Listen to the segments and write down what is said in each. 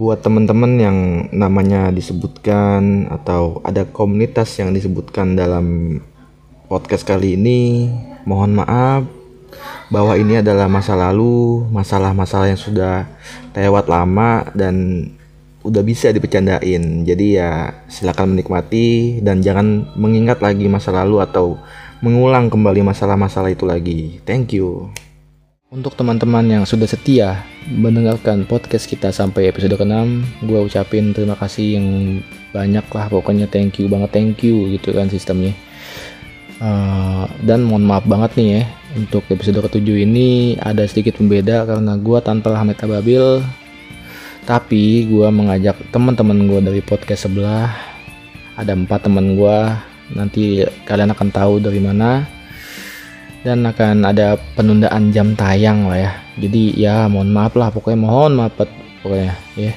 buat teman-teman yang namanya disebutkan atau ada komunitas yang disebutkan dalam podcast kali ini, mohon maaf bahwa ini adalah masa lalu, masalah-masalah yang sudah lewat lama dan udah bisa dipecandain. Jadi ya silakan menikmati dan jangan mengingat lagi masa lalu atau mengulang kembali masalah-masalah itu lagi. Thank you. Untuk teman-teman yang sudah setia mendengarkan podcast kita sampai episode ke-6, gue ucapin terima kasih yang banyak lah pokoknya thank you banget thank you gitu kan sistemnya. Uh, dan mohon maaf banget nih ya untuk episode ke-7 ini ada sedikit pembeda karena gue tanpa Hamid Ababil tapi gue mengajak teman-teman gue dari podcast sebelah. Ada empat teman gue nanti kalian akan tahu dari mana dan akan ada penundaan jam tayang lah ya. Jadi ya mohon maaf lah. Pokoknya mohon maaf pokoknya ya.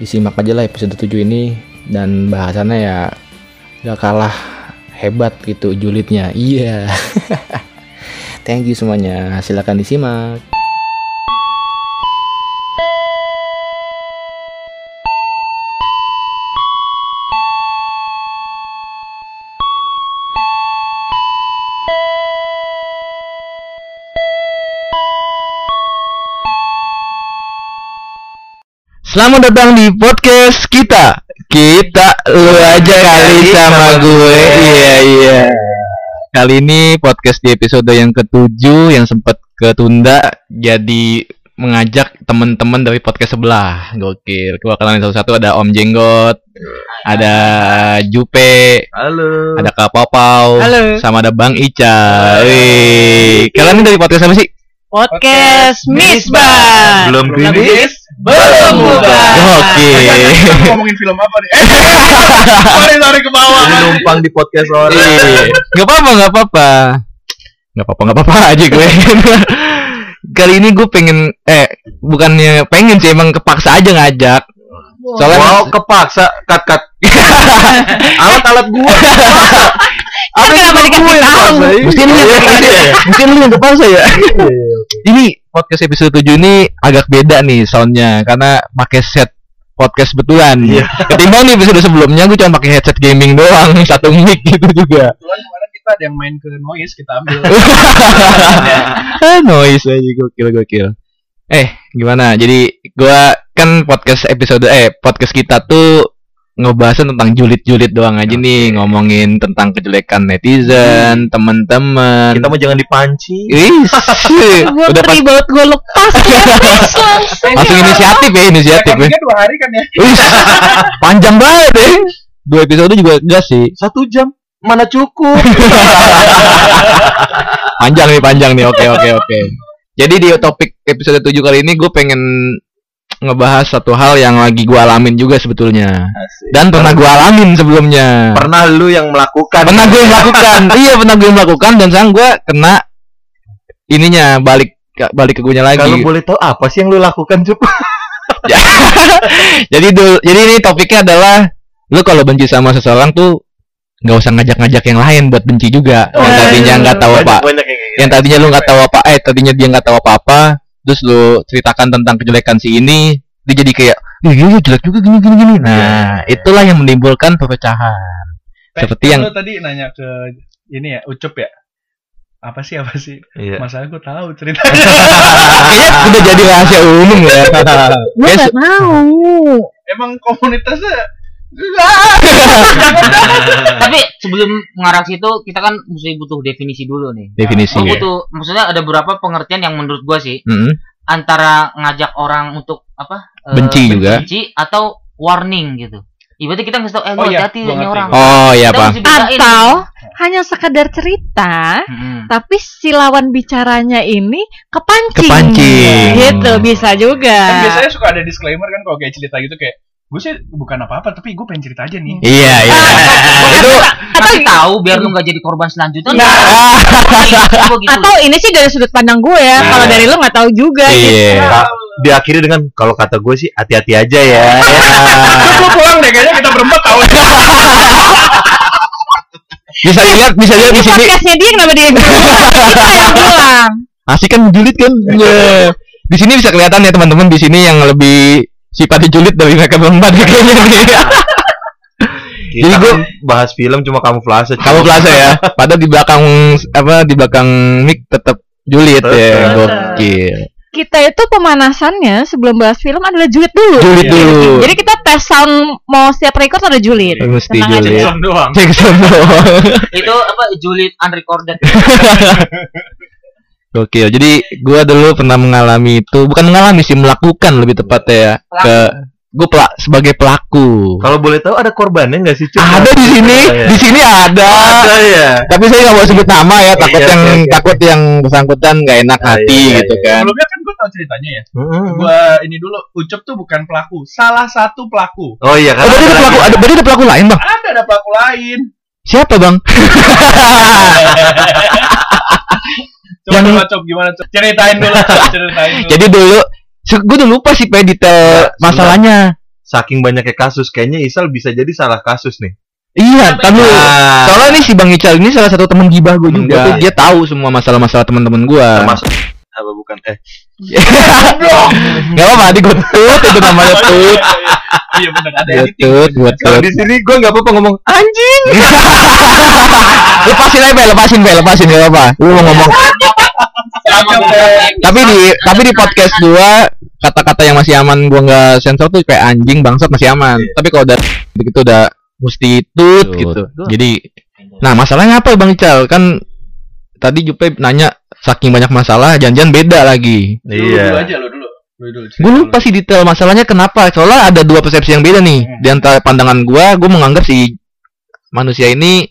Disimak aja lah episode 7 ini. Dan bahasannya ya gak kalah hebat gitu julidnya. Iya. Thank you semuanya. Silahkan disimak Selamat datang di podcast kita. Kita lu aja kali sama gue. Iya iya. Kali ini podcast di episode yang ketujuh yang sempat ketunda jadi mengajak teman-teman dari podcast sebelah. Gokil. Gua kenalin satu-satu ada Om Jenggot, ada Jupe, Halo. ada Kak Popau, Halo. sama ada Bang Ica. Wih. Kalian dari podcast apa sih? Podcast Misbah. Belum rilis. Belum bubar. Oke. Ngomongin film apa nih? Eh, sorry sorry ke bawah. Ini numpang di podcast orang. Iya. Gak apa-apa, gak apa-apa. Gak apa-apa, gak apa-apa aja gue. Kali ini gue pengen, eh, bukannya pengen sih, emang kepaksa aja ngajak. Soalnya Wow, kepaksa kat kat. Alat-alat Kan kenapa dikasih tahu? mesti lu yang mesti lu yang kepaksa ya. Ini podcast episode 7 ini agak beda nih soundnya karena pakai set podcast betulan. Iya. Ketimbang nih episode sebelumnya gue cuma pakai headset gaming doang, satu mic gitu juga. Kita ada yang main ke noise kita ambil. ah, noise aja gokil gokil. Eh, gimana? Jadi gua kan podcast episode eh podcast kita tuh ngebahas tentang julid-julid doang aja nih, ngomongin tentang kejelekan netizen, teman-teman. Kita mau jangan dipanci. Ih, udah pas banget gue lepas ya langsung. inisiatif ya, inisiatif ya. dua hari kan ya. Wih, panjang banget ya. Dua episode juga enggak sih. Satu jam. Mana cukup? Panjang nih, panjang nih. Oke, oke, oke. Jadi di topik episode 7 kali ini gue pengen ngebahas satu hal yang lagi gue alamin juga sebetulnya. Dan pernah gue alamin sebelumnya. Pernah lu yang melakukan. pernah gue melakukan. Iya pernah gue melakukan dan sekarang gue kena ininya balik balik ke gue lagi. Kalau boleh tahu apa sih yang lu lakukan, Cup? jadi dul jadi ini topiknya adalah lu kalau benci sama seseorang tuh nggak usah ngajak-ngajak yang lain buat benci juga. Yang tadinya nggak tahu apa Banyak yang yang tadinya lu nggak tahu apa eh tadinya dia nggak tahu apa-apa terus lu ceritakan tentang kejelekan si ini dia jadi kayak iya, iya, jelek juga gini gini gini. Nah itulah yang menimbulkan perpecahan. Pe, seperti yang lu tadi nanya ke ini ya ucup ya? Apa sih apa sih? Iya. masalah gue tahu ceritanya. Kayaknya udah jadi rahasia umum ya. Gue Kayak gak mau. emang komunitasnya Tapi sebelum mengarah situ kita kan mesti butuh definisi dulu nih. definisi ya butuh maksudnya ada beberapa pengertian yang menurut gua sih Mm-mm. antara ngajak orang untuk apa? eh, Benci juga. Benci atau warning gitu. Ibaratnya kita ngasih tau eh lu Oh iya, hati-hati orang. oh iya pak. Atau hanya sekedar cerita, Mm-mm. tapi si lawan bicaranya ini kepancing. Kepancing. Gitu bisa juga. kan biasanya suka ada disclaimer kan kalau kayak cerita gitu kayak gue sih bukan apa-apa tapi gue pengen cerita aja nih iya iya itu Kasih tahu biar lu nggak jadi korban selanjutnya. Nah. Gua gitu. Atau ini sih dari sudut pandang gue ya. Nah. Kalau dari lu nggak tahu juga. gitu. iya Ka- diakhiri dengan kalau kata gue sih hati-hati aja ya. gue pulang deh kayaknya kita berempat tahu bisa dilihat bisa lihat di Ini sini podcastnya dia kenapa dia yang bilang. asik kan julid kan Iya. di sini bisa kelihatan ya teman-teman di sini yang lebih Sifatnya julid dari mereka berempat ya kayaknya nih. Kita Jadi gua- kan bahas film cuma kamuflase. Kamu plaza ya. Padahal di belakang apa di belakang mic tetap julid ya. Gokil. Kita itu pemanasannya sebelum bahas film adalah julid dulu. Julid Iya. dulu. Jadi kita tes sound mau setiap record ada julid. Mesti Tenang aja. julid. Jackson doang. Cek semua. Itu apa julid unrecorded. Gokil. Jadi gua dulu pernah mengalami itu, bukan mengalami sih melakukan lebih tepatnya ya. Ke gue pelak sebagai pelaku. Kalau boleh tahu ada korbannya nggak sih? Cuk? Ada di sini, ya? di sini ada. Ada ya. Tapi saya nggak mau sebut nama ya, takut Iya, yang oke, oke. takut yang bersangkutan nggak enak Ah, hati iya, gitu iya. kan. Sebelumnya kan gue tau ceritanya ya. Mm-mm. Gua ini dulu Ucup tuh bukan pelaku, salah satu pelaku. Oh iya Oh, kan. berarti ada pelaku, ada berarti ada pelaku lain bang. Ada ada pelaku lain. Siapa bang? Coba Yang- coba Cop, gimana Cop? Ceritain dulu, ceritain dulu. Jadi dulu, gue udah lupa sih pe detail Ya, masalahnya. Saking banyaknya kasus, kayaknya Isal bisa jadi salah kasus nih. Iya, tapi Ah. soalnya nih si Bang Ical ini salah satu teman gibah gue Temen juga. Tuh, dia tahu semua masalah-masalah teman-teman gue. Termasuk apa bukan eh Gak apa-apa, di gue tut itu namanya tut. Iya benar ada editing. tut, gue kalau tut. di sini gue nggak apa-apa ngomong anjing lepasin aja, lepasin, Pe, lepasin gak apa-apa. Lu mau ngomong. Tapi di tapi di podcast gua kata-kata yang masih aman gua nggak sensor tuh kayak anjing bangsat masih aman. Iya. Tapi kalau udah gitu udah mesti tut gitu. Jadi nah masalahnya apa Bang Ical? Kan tadi Jupe nanya saking banyak masalah jangan-jangan beda lagi. Dulu, dulu iya aja lo dulu. Gue lupa sih detail masalahnya kenapa. Soalnya ada dua persepsi yang beda nih. Hmm. Di antara pandangan gua, gua menganggap si manusia ini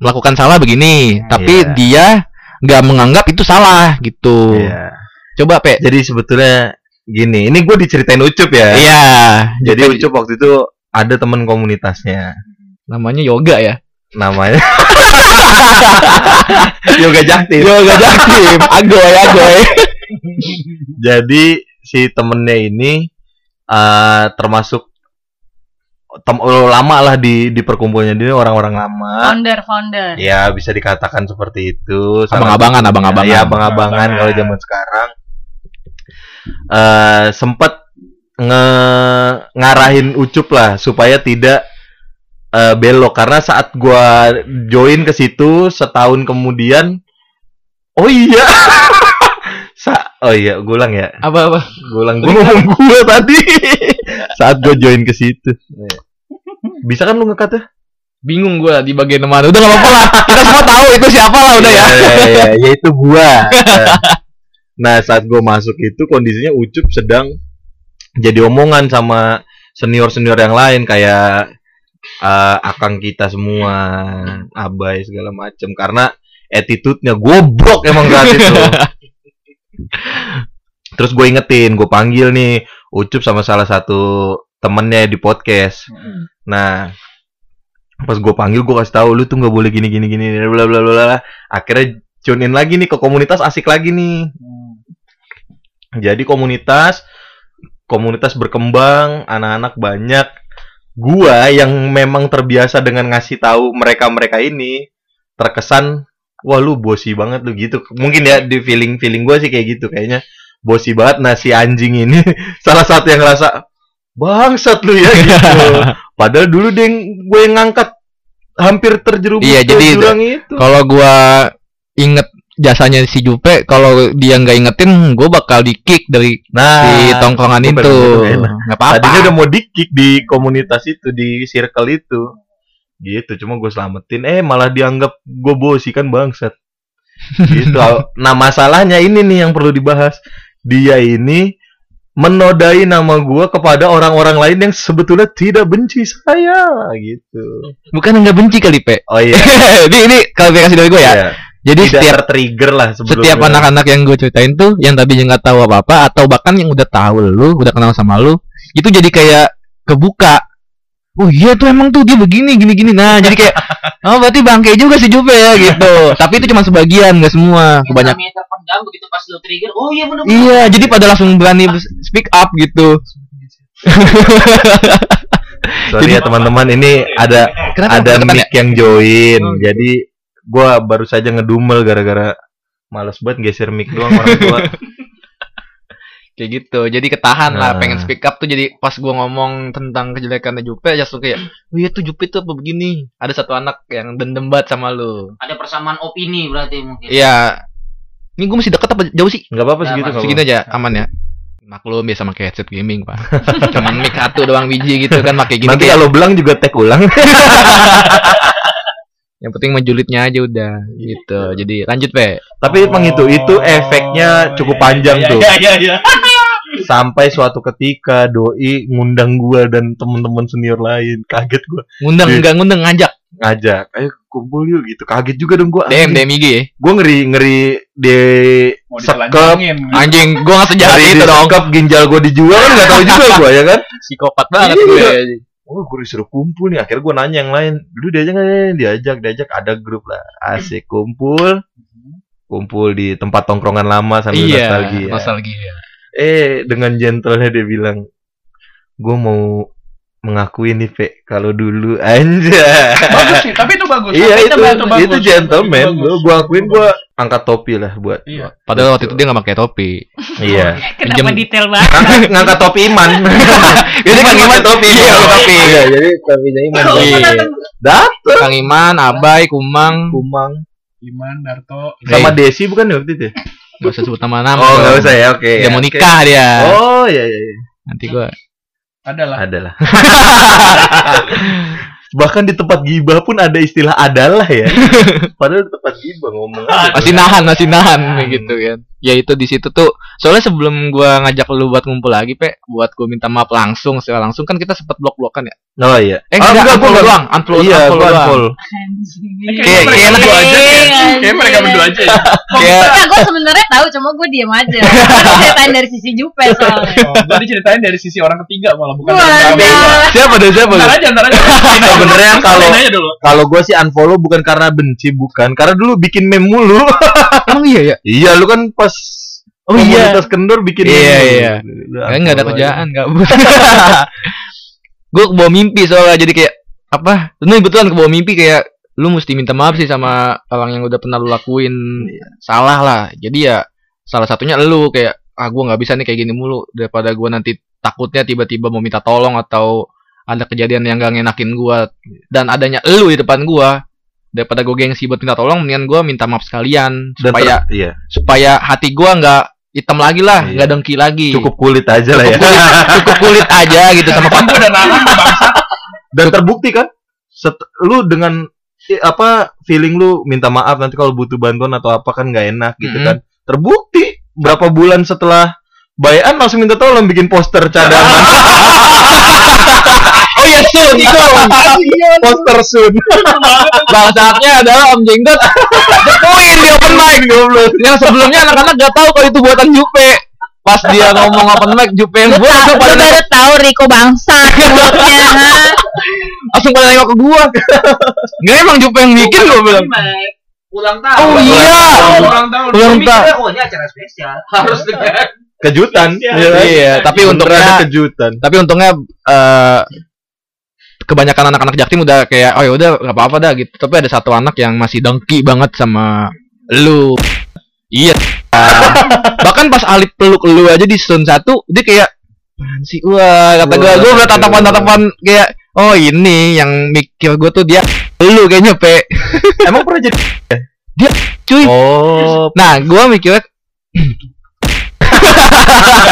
melakukan salah begini, tapi Iya. dia nggak menganggap itu salah gitu. Iya. Coba Pe. jadi sebetulnya gini ini gue diceritain Ucup ya Iya. jadi Ucup waktu itu ada teman komunitasnya namanya yoga ya. namanya Yoga Jakti Yoga Jaktim, agoy agoy. jadi si temennya ini eh termasuk tem oh, lama lah di di perkumpulannya dia orang-orang lama. Founder, founder. ya bisa dikatakan seperti itu. Abang-abangan, abang-abangan. ya abang-abangan kalau zaman sekarang. Eh sempat nge ngarahin ucup lah supaya tidak eh, belok. Karena saat gua join ke situ setahun kemudian oh iya. Sa oh iya gue ulang ya. Apa apa? gue ulang gue ngomong gue tadi. Saat gue join ke situ bisa kan lu ngekat ya Bingung gua di bagian mana. Udah gak apa-apa lah. Kita semua tahu itu siapa lah udah ya. Iya, iya, iya, ya itu gua. Nah, Nah, saat gua masuk itu kondisinya Ucup sedang jadi omongan sama senior-senior yang lain kayak eh, akang kita semua, abai segala macem karena attitude-nya goblok emang saat itu. Terus gue ingetin, gue panggil nih Ucup sama salah satu temennya di podcast. Nah, pas gue panggil gue kasih tahu lu tuh nggak boleh gini gini gini bla bla bla bla. Akhirnya tune in lagi nih ke komunitas asik lagi nih. Jadi komunitas komunitas berkembang, anak-anak banyak. Gua yang memang terbiasa dengan ngasih tahu mereka-mereka ini terkesan wah lu bosi banget lu gitu. Mungkin ya di feeling feeling gua sih kayak gitu kayaknya bosi banget nah si anjing ini salah satu yang ngerasa bangsat lu ya gitu. Padahal dulu dia yang- gue yang ngangkat hampir terjerumus Iya, ke jadi jurang itu. Kalau gua inget jasanya si Jupe, kalau dia nggak ingetin, gua bakal di kick dari Nah, si tongkrongan gua itu. Nggak apa-apa. Tadinya udah mau di-kick di komunitas itu, di circle itu. Gitu, cuma gue selamatin. Eh, malah dianggap gue bosi kan bangsat. Gitu. nah, masalahnya ini nih yang perlu dibahas. Dia ini menodai nama gue kepada orang-orang lain yang sebetulnya tidak benci saya gitu. Bukan nggak benci kali Pe. Oh iya. ini ini klarifikasi dari gue ya. Iya. Jadi Tidak setiap tertrigger lah sebelumnya. setiap anak-anak yang gue ceritain tuh yang tadinya nggak tahu apa-apa atau bahkan yang udah tahu lu udah kenal sama lu itu jadi kayak kebuka oh iya tuh emang tuh dia begini gini gini nah jadi kayak oh berarti bangke juga si Jupe ya gitu tapi itu cuma sebagian nggak semua kebanyakan Namanya terpendam begitu pas lo trigger. Oh iya benar. iya jadi pada langsung berani speak up gitu Sorry ya teman-teman, ini ada kenapa ada ya? mic yang join. Oh, Jadi gua baru saja ngedumel gara-gara males banget geser mic doang orang tua. kayak gitu. Jadi ketahan lah Nah. pengen speak up tuh jadi pas gua ngomong tentang kejelekannya Jupe langsung kayak oh iya tuh Jupe tuh apa begini? Ada satu anak yang dendam banget sama lu. Ada persamaan opini berarti mungkin. iya. Ini gua masih deket apa jauh sih? Nggak apa-apa Ya, segitu. Nggak segini aja aman ya. Maklum biasa pakai headset gaming pak. Cuman mic satu doang biji gitu kan pakai gini Nanti kalau belang juga tag ulang. yang penting menjulitnya aja udah gitu jadi lanjut pe Tapi emang itu itu Oh, efeknya cukup iya, panjang iya, tuh. Iya iya iya. Sampai suatu ketika doi ngundang gua dan teman-teman senior lain. Kaget gua. ngundang Iya. enggak ngundang ngajak Ngajak, "Ayo kumpul yuk" gitu. Kaget juga dong gua. DM DM IG ya Gua ngeri ngeri di sekep anjing gua nggak sejahat ngeri itu dong sekep ginjal gua dijual kan nggak tahu juga gua ya kan. psikopat banget Iya. gue Oh, gue disuruh kumpul nih. Akhirnya gue nanya yang lain. Dulu diajak nggak? Diajak, diajak. Ada grup lah. Asik kumpul. Kumpul di tempat tongkrongan lama sambil iya nostalgia. nostalgia Eh, dengan gentlenya dia bilang, gue mau mengakui nih, Pe, kalau dulu anjay. Bagus sih, tapi itu bagus. iya, Tapi itu, bagus. itu gentleman. Itu Gue gua akuin gue angkat topi lah buat. Iya. padahal waktu itu dia nggak pakai topi Iya. Kenapa Pinjem- detail banget? Ngangkat, ngangkat topi iman. Jadi Kang Iman topi, iya, topi. Iya, jadi topinya iman. Iya. Datang Kang Iman, Abai, Kumang, Kumang Iman, Darto. sama Desi bukan ya waktu itu? ya? gak usah sebut nama-nama. Oh, nggak dong. usah ya, oke. Dia mau Oke. nikah dia. Oh, iya iya iya. Nanti gua Adalah. Adalah. Bahkan di tempat gibah pun ada istilah adalah ya. Padahal di tempat gibah ngomong. aja. masih nahan, masih nahan gitu kan. Ya itu di situ tuh. Soalnya sebelum gua ngajak lu buat ngumpul lagi, Pe, buat gua minta maaf langsung secara langsung kan kita sempat blok-blokan ya. Oh iya. Eh, Ah, enggak, gua unfollow nggak- doang, unfollow, Iya, unfollow gua doang. unfollow. Kayak Kayak- mereka kayak berdua aja. Kayak- mereka berdua aja. ya. Kayak Enggak, gue sebenarnya tahu, cuma gue diem aja. Ceritain dari sisi Jupe soalnya. Oh, Gue diceritain dari sisi orang ketiga malah bukan siapa deh siapa Ntar deh? aja, ntar aja. Sebenarnya kalau-. Kalau gua sih unfollow bukan karena benci, bukan. Karena dulu bikin meme mulu. Emang iya ya? iya, lu kan pas Oh iya. komunitas kendor bikin Iya, iya. Kayak nggak ada kerjaan, nggak. gue bawa mimpi soalnya jadi kayak apa? Ini kebetulan kebawa mimpi kayak lu mesti minta maaf sih sama orang yang udah pernah lu lakuin salah lah. Jadi ya salah satunya lu kayak ah gua nggak bisa nih kayak gini mulu daripada gua nanti takutnya tiba-tiba mau minta tolong atau ada kejadian yang gak ngenakin gua dan adanya lu di depan gua daripada gue gengsi buat minta tolong mendingan gua minta maaf sekalian Dan supaya ter- iya, supaya hati gua nggak hitam lagi lah Iya. nggak dengki lagi cukup kulit aja lah ya. cukup kulit aja gitu sama gue udah nahan bangsa. Dan terbukti kan? Set, lu dengan apa feeling lu minta maaf nanti kalau butuh bantuan atau apa kan nggak enak gitu Mhm. kan. Terbukti berapa bulan setelah bayan langsung minta tolong bikin poster cadangan. oh iya sun itu poster sun. bangsatnya adalah Om Jenggot Jokoin di open mic goblok yang sebelumnya anak-anak gak tahu kalau itu buatan Jupe pas dia ngomong open mic Jupe yang Gue buat langsung pada baru tahu Riko bangsa langsung pada nengok ke gua nggak emang Jupe yang bikin gua bilang Ulang tahun. oh iya Ulang tahun. ulang tahun Oh, ini acara spesial. Harus dengan Kejutan. Iya. iya tapi untungnya ada kejutan. tapi untungnya eh kebanyakan anak-anak Jaktim udah kayak oh ya udah nggak apa-apa dah gitu. Tapi ada satu anak yang masih dengki banget sama lu. Iya. Bahkan pas Alip peluk lu aja di season 1 dia kayak apaan sih? Wah kata gua. Gua udah tatapan-tatapan kayak oh ini yang mikir gua tuh dia lu kayaknya pe Emang pernah jadi cuy. Oh, nah gua mikirnya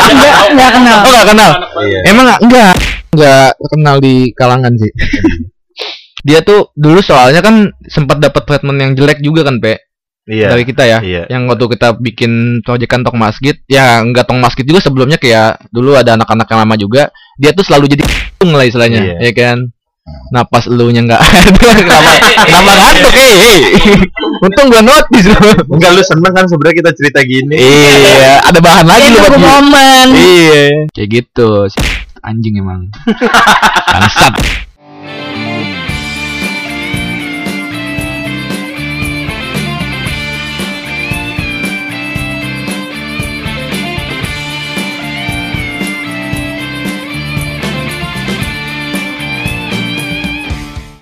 Enggak, enggak kenal. oh gak kenal. Iya. Emang nggak? Enggak enggak kenal di kalangan sih. Dia tuh dulu soalnya kan sempat dapat treatment yang jelek juga kan, Pe, Iya. dari kita ya. Iya. Yang waktu kita bikin proyekan Tong Masjid, ya enggak Tong Masjid juga sebelumnya kayak dulu ada anak-anak yang lama juga, dia tuh selalu jadi tung lah istilahnya, Iya. ya kan. Nah pas elunya nggak ada, kenapa kenapa ngantuk, hei, hei. Untung gua notice loh. Enggak lu seneng kan sebenarnya kita cerita gini. Iya, ada bahan lagi buat momen. Iya, kayak gitu. Anjing emang. Bangsat.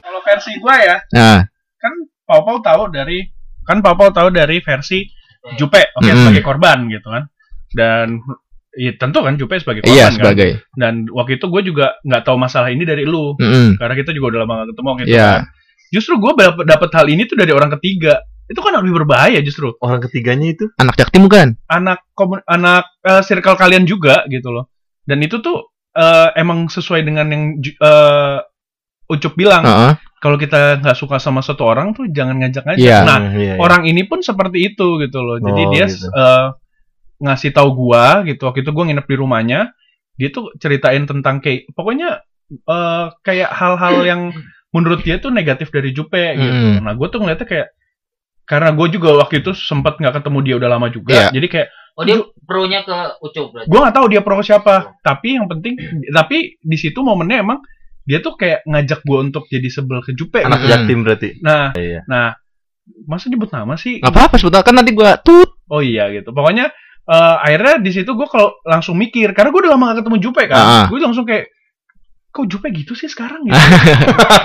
Kalau versi gue ya, Nah, kan Pau Pau tahu dari kan Pau Pau tahu dari versi Jupe, oke Mm-mm. sebagai korban gitu kan. Dan Iya tentu kan Jupe sebagai Iya, korban kan. sebagai. Dan waktu itu gue juga nggak tahu masalah ini dari lu. Mm-mm. Karena kita juga udah lama gak ketemu gitu Iya. kan. Justru gue dapet, dapet hal ini tuh dari orang ketiga. Itu kan lebih berbahaya justru. Orang ketiganya itu Anak jaktim bukan? Anak komun- anak eh, circle kalian juga gitu loh. Dan itu tuh eh, emang sesuai dengan yang eh, Ucup bilang. Heeh. Kalau kita nggak suka sama satu orang tuh jangan ngajak-ngajak. Iya. Nah, Hmm, iya, iya. orang ini pun seperti itu gitu loh. Jadi Oh, dia gitu. eh, ngasih tahu gua gitu. Waktu itu gua nginep di rumahnya, dia tuh ceritain tentang kayak pokoknya eh, kayak hal-hal yang menurut dia tuh negatif dari Jupe gitu. Mm. Nah, gua tuh ngeliatnya kayak karena gue juga waktu itu sempat nggak ketemu dia udah lama juga. Iya. Jadi kayak Oh dia pro-nya ke Ucup berarti. gue nggak tahu dia pro siapa. Tapi yang penting, tapi di situ momennya emang dia tuh kayak ngajak gua untuk jadi sebel ke Jupe. anak gitu. jaktim berarti. Nah, Iya. nah, masa nyebut nama sih? Nggak apa-apa sebetulnya kan nanti gua tut. Oh iya gitu. Pokoknya eh, akhirnya di situ gue kalau langsung mikir karena gue udah lama gak ketemu Jupe kan. Ah. Gue langsung kayak kok Jupe gitu sih sekarang gitu.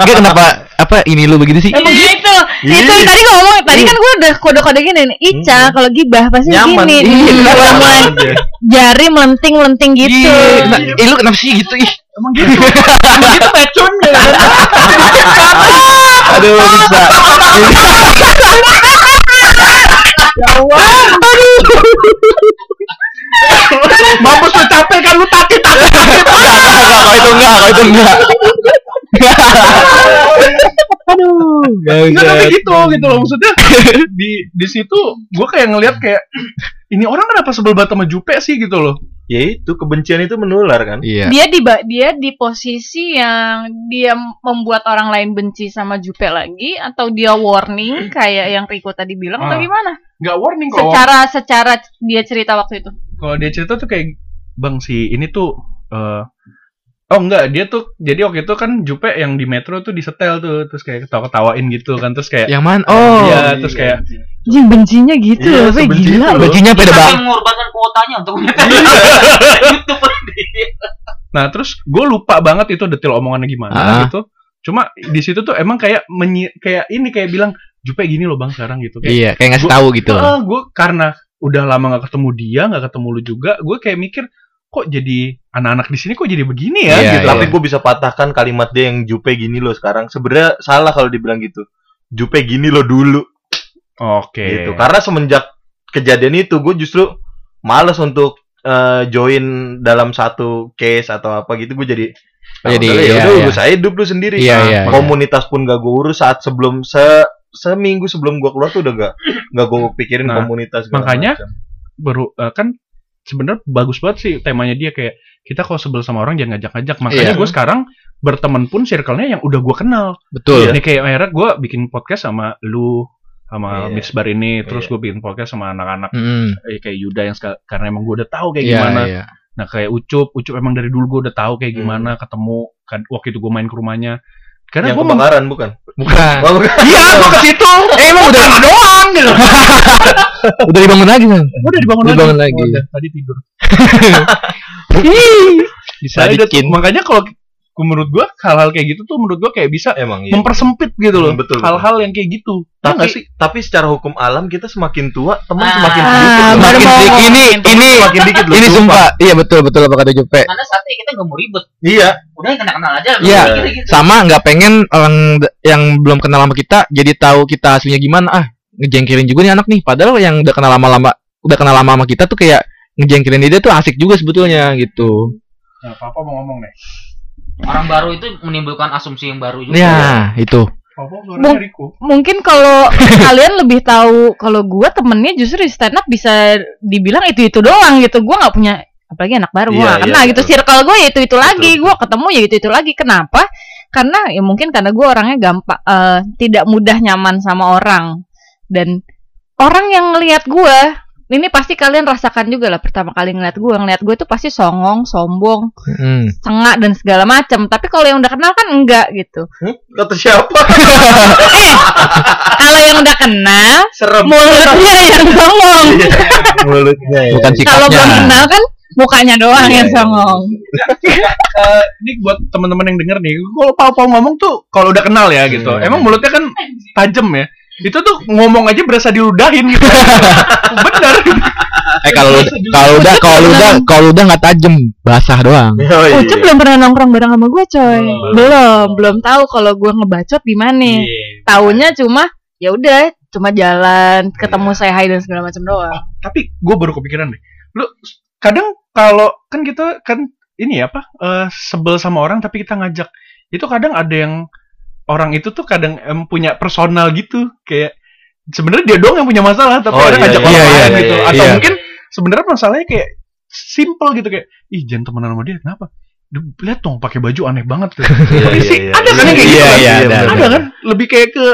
Enggak kenapa apa ini lu begitu sih? Emang gitu. Ih. Itu tadi ngomong, tadi kan gue udah kode-kode gini nih. Ica kalau gibah pasti Nyaman. gini. Iya, Nih, kenapa? mulai Iya. jari melenting-melenting gitu. Iya, nah, eh, lu kenapa sih gitu ih? Emang gitu. Emang gitu pecun. Aduh, bisa. Mampus lu capek kan lu takut takut. Enggak, kalau itu enggak, kalau itu enggak. Aduh, Enggak tapi gitu gitu loh maksudnya. Di di situ gue kayak ngelihat kayak ini orang kenapa sebel banget sama Jupe sih gitu loh. Ya itu kebencian itu menular kan. Iya. Dia di dia di posisi yang dia membuat orang lain benci sama Jupe lagi atau dia warning kayak yang Riko tadi bilang atau Ah. gimana? Nggak warning kok. Secara secara dia cerita waktu itu. Kalau dia cerita tuh kayak bang si ini tuh eh Oh enggak, dia tuh jadi waktu itu kan Jupe yang di metro tuh disetel tuh, terus kayak ketawa-ketawain gitu kan, terus kayak Yang mana? Oh, Iya, terus kayak Jing bencinya gitu Iya, loh, gila itu loh. bajunya pada Kita bang. yang mengorbankan kuotanya untuk YouTube dia. Nah, terus gue lupa banget itu detail omongannya gimana Ah. gitu. Cuma di situ tuh emang kayak menyi kayak ini kayak bilang Jupe gini loh bang sekarang gitu. Kayak, Iya, kayak ngasih tahu gitu. "Ah, gue karena udah lama gak ketemu dia, gak ketemu lu juga, gue kayak mikir kok jadi anak-anak di sini kok jadi begini ya Iya, gitu. iya. Tapi gue bisa patahkan kalimat dia yang Jupe gini loh sekarang. Sebenarnya salah kalau dibilang gitu. Jupe gini loh dulu Oke. gitu. Karena semenjak kejadian itu gue justru males untuk eh, join dalam satu case atau apa gitu. Gue jadi "Ah, Jadi, ya iya, udah iya. urus aja hidup lu sendiri. Iya, Nah, iya, iya. komunitas pun gak gue urus saat sebelum se seminggu sebelum gue keluar tuh udah gak gak gue pikirin Nah, komunitas. makanya macam. baru eh, kan sebenarnya bagus banget sih temanya dia kayak kita kalau sebel sama orang jangan ngajak-ngajak. Makanya Iya. gue sekarang berteman pun circle-nya yang udah gue kenal. Betul. Ini kayak akhirnya gue bikin podcast sama lu sama Iya. Misbar ini, terus Iya. gue bikin podcast sama anak-anak Mm, eh, kayak Yuda yang karena emang gue udah tahu kayak Iya, gimana. iya. Nah kayak Ucup, Ucup emang dari dulu gue udah tahu kayak Hmm. gimana ketemu kan waktu itu gue main ke rumahnya. Karena yang gue mem- kebakaran bukan? Bukan. Oh, bukan. Iya, gue ke situ. Eh, emang udah doang gitu. udah dibangun lagi kan? Udah dibangun Udah lagi. dibangun lagi. Oh, udah, tadi tidur. Bisa Tadi aja tuh. kin. Makanya kalau menurut gua hal-hal kayak gitu tuh menurut gua kayak bisa Emang iya. mempersempit gitu loh. Hmm, betul, Hal-hal yang kayak gitu. Ya nggak tapi sih? tapi secara hukum alam kita semakin tua teman Ah. semakin Ah, sedikit baru Makin mau sedikit. Ini ini semakin dikit loh ini sumpah. Iya betul betul apa kata Jupe. Karena saatnya kita nggak mau ribet. iya Udah kenal-kenal aja. Iya. Gitu, gitu. Sama nggak pengen orang yang belum kenal sama kita jadi tahu kita aslinya gimana. Ah, ngejengkelin juga nih anak nih. Padahal yang udah kenal lama-lama udah kenal lama sama kita tuh kayak ngejengkelin dia tuh asik juga sebetulnya gitu. Nah, Papa mau ngomong nih. Orang baru itu menimbulkan asumsi yang baru juga. Ya, itu. Bung- suaranya Riko. Mungkin kalau kalian lebih tahu kalau gua temennya justru di stand up bisa dibilang itu itu doang gitu. Gua nggak punya apalagi anak baru gua Iya, nggak iya, kenal gitu. betul. Circle gue ya itu itu lagi. Gua ketemu ya itu itu lagi. Kenapa? Karena ya mungkin karena gua orangnya gampang eh, tidak mudah nyaman sama orang dan orang yang ngelihat gua ini pasti kalian rasakan juga lah pertama kali ngeliat gue ngeliat gue tuh pasti songong sombong Hmm. sengak dan segala macam tapi kalau yang udah kenal kan enggak gitu Hmm? kata siapa kalau yang udah kenal serem mulutnya yang songong Iya, mulutnya ya. Bukan kalau belum sikapnya. kenal kan mukanya doang Iya, yang iya. songong Eh, ini buat teman-teman yang denger nih, kalau Papa ngomong tuh kalau udah kenal ya gitu. Hmm. Emang mulutnya kan tajam ya. Itu tuh ngomong aja berasa diludahin gitu. Bener. Eh kalau lu kalau udah kalau lu udah kalau lu udah nggak tajem, basah doang. Oh, iya. Ucup belum pernah nongkrong bareng sama gue coy. Belum. Belum, belum tahu kalau gue ngebacot di mana. Iya. Taunya cuma ya udah, cuma jalan, ketemu saya hai dan segala macam doang. Tapi gue baru kepikiran deh. Lu kadang kalau kan kita kan ini ya apa eh, sebel sama orang tapi kita ngajak itu kadang ada yang orang itu tuh kadang em, punya personal gitu kayak sebenarnya dia doang yang punya masalah tapi Oh, kadang iya, ngajak iya, orang iya, lain iya, gitu iya, atau iya. mungkin sebenarnya masalahnya kayak simple gitu kayak ih jangan temenan sama dia kenapa lihat dong pakai baju aneh banget tuh. Iya, Tapi iya, sih iya. ada kan yang kayak Iya, gitu kan? iya, ada, ada, ada. kan lebih kayak ke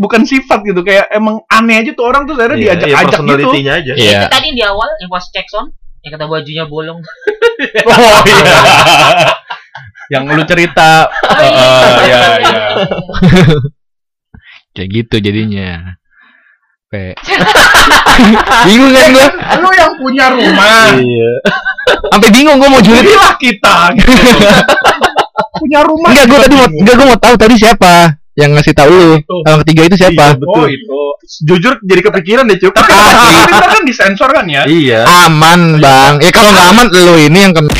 bukan sifat gitu kayak emang aneh aja tuh orang tuh akhirnya Iya, iya, diajak-ajak gitu. personality-nya aja. Iya. Itu tadi di awal yang pas cek son yang kata bajunya bolong. Oh iya. yang lu cerita. Heeh, iya iya. Kayak gitu jadinya. Pe. bingung kan gua? Lu yang punya rumah. Iya. Sampai bingung gua mau julid. Inilah kita. Gitu. punya rumah. Enggak, gua tadi mau enggak gua mau tahu tadi siapa yang ngasih tahu lu. Orang ketiga itu Iya, siapa? betul. Oh itu. Jujur jadi kepikiran deh, Cup. Tapi tapi ntar kan disensor kan ya. Iya. Aman, Bang. Ya kalau nggak aman lu ini yang kena.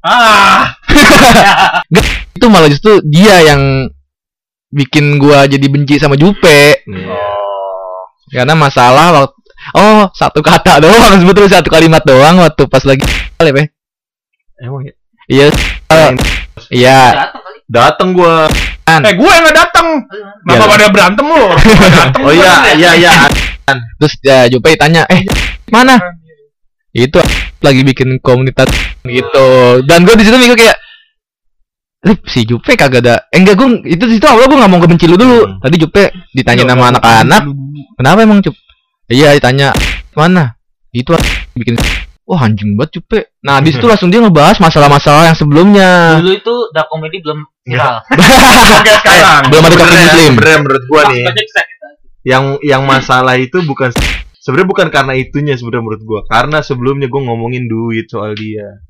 Ah. Itu malah justru dia yang bikin gua jadi benci sama Jupe Iya. karena masalah waktu Oh, satu kata doang sebetulnya satu kalimat doang waktu pas lagi ya, Pe? Emang ya? Iya. eh, Iya. Datang kali. Dateng gua. Eh gue yang nggak datang. Kenapa Iya. pada berantem lu? Dateng Oh gua. iya, iya, iya. Terus ya Jupe tanya, "Eh, mana?" Itu lagi bikin komunitas gitu. Dan gue di situ mikir kayak Lip, si Jupe kagak ada. Eh enggak gue itu di situ awal gue nggak mau kebenci lu dulu. Hmm. Tadi Jupe ditanya nggak, anak-anak, kenapa emang Cup? Iya ditanya mana? Itu bikin Wah anjing banget Jupe. Nah di situ langsung dia ngebahas masalah-masalah yang sebelumnya. Dulu itu dark comedy belum viral. Sekarang. Belum ada kopi muslim. Sebenarnya menurut gua nih, yang yang masalah itu bukan sebenarnya bukan karena itunya sebenarnya menurut gua. Karena sebelumnya gua ngomongin duit soal dia.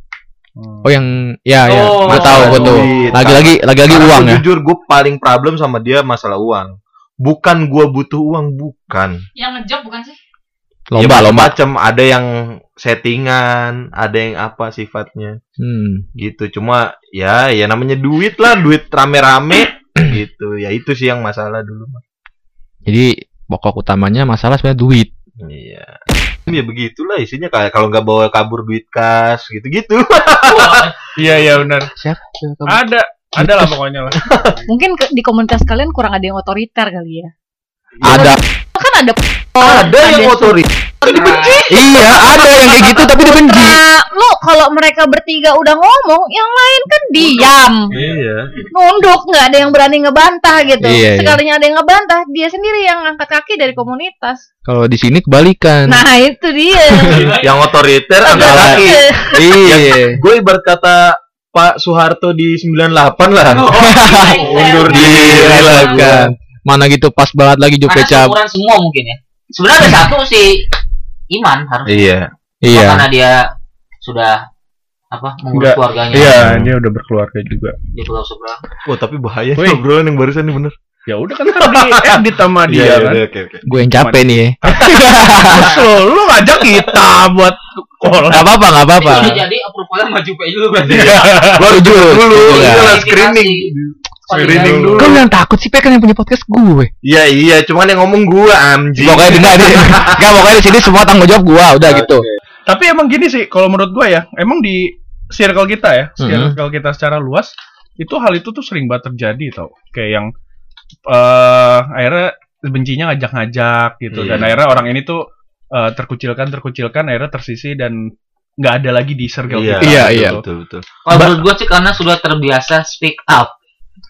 Oh yang ya ya, Oh, gue tahu gue tuh. Lagi-lagi lagi-lagi uang ya. Jujur gue paling problem sama dia masalah uang. Bukan gua butuh uang, bukan. Yang ngejob bukan sih? Lomba ya, lomba. macam ada yang settingan, ada yang apa sifatnya Hmm. gitu. Cuma ya ya namanya duit lah, duit rame-rame gitu. Ya itu sih yang masalah dulu. Jadi pokok utamanya masalah sebenarnya duit. Iya. Ya begitulah isinya kayak kalau nggak bawa kabur duit kas gitu-gitu. Iya iya benar. Siapa? Ada ada lah pokoknya lah. Mungkin ke- di komunitas kalian kurang ada yang otoriter kali ya. Ada. Kan ada ada yang otoriter dibenci. iya, ada yang kayak gitu tapi dibenci. Nah, lu kalau mereka bertiga udah ngomong, yang lain kan diam, Iya. nunduk, nggak ada yang berani ngebantah gitu. Iya, iya. Sekalinya ada yang ngebantah, dia sendiri yang angkat kaki dari komunitas. Kalau di sini kebalikan. Nah itu dia. yang otoriter angkat Salah. kaki. iya. Gue ibarat kata Pak Soeharto di 98 lah. Undur diri lah. Kan. Mana gitu pas banget lagi Jupe Karena cap. semua mungkin ya. Sebenarnya ada satu si Iman harus Iya. Iya. karena dia sudah apa Enggak. mengurus keluarganya Iya dia udah berkeluarga juga. di pulau seberang. Wah, tapi bahaya Wih. obrolan yang barusan nih bener. Ya udah kan tadi edit sama dia Iya, kan. iya, oke oke. Gue yang capek nih. ya. Lu, lu ngajak kita buat kolab. Gak apa-apa, gak apa-apa. Jadi approvalnya maju pe dulu berarti. Gua Setuju, dulu, setuju, itu ya. lah screening. Screening dulu. Kau yang takut sih, Pe kan yang punya podcast gue. Iya iya, cuman yang ngomong gua anjing. Pokoknya enggak deh. Enggak, pokoknya di sini semua tanggung jawab gua, udah gitu. Tapi emang gini sih, kalau menurut gua ya, emang di circle kita ya, Mhm. circle kita secara luas, itu hal itu tuh sering banget terjadi tau. Kayak yang eh akhirnya bencinya ngajak-ngajak gitu, dan Iya. akhirnya orang ini tuh eh, terkucilkan, terkucilkan, akhirnya tersisi dan nggak ada lagi di circle Iya, kita. Iya, betul, iya. Betul betul. Kalau menurut gue sih karena sudah terbiasa speak up.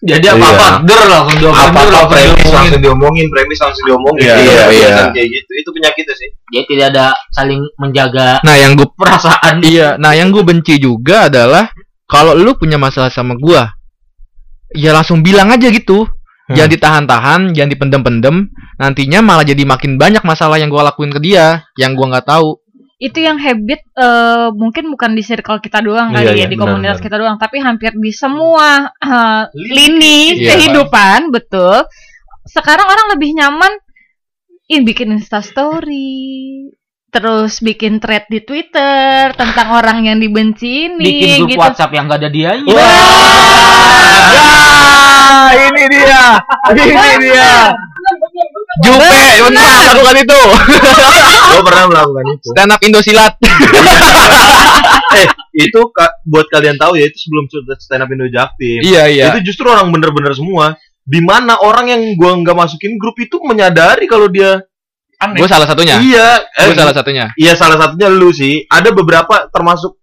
Jadi Iya. apa-apa der langsung diomongin, Apa apa langsung premis diomongin. langsung diomongin, premis langsung diomongin. Iya, iya, iya. Kayak gitu. Itu penyakitnya sih. Dia tidak ada saling menjaga Nah, yang gue perasaan. Iya, nah yang gue benci juga adalah kalau lu punya masalah sama gua, ya langsung bilang aja gitu. Hmm. Jangan ditahan-tahan, jangan dipendem-pendem. Nantinya malah jadi makin banyak masalah yang gua lakuin ke dia, yang gua nggak tahu. Itu yang habit eh, mungkin bukan di circle kita doang kali iya, ya di benar, komunitas benar. kita doang tapi hampir di semua eh, lini Iya, kehidupan betul sekarang orang lebih nyaman in bikin Insta story, terus bikin thread di Twitter tentang orang yang dibenci ini Bikin grup gitu. WhatsApp yang gak ada dianya. Ya, ini dia. Ini dia. Jupe, pernah lakukan itu. Gue pernah melakukan itu. Stand up Indosilat. eh, itu ka- buat kalian tahu ya itu sebelum stand up Indo Jaktim. iya, iya. Itu justru orang bener-bener semua. Di mana orang yang gua nggak masukin grup itu menyadari kalau dia Aneh. Gue salah satunya. iya, Gue eh, salah satunya. iya salah satunya lu sih. Ada beberapa termasuk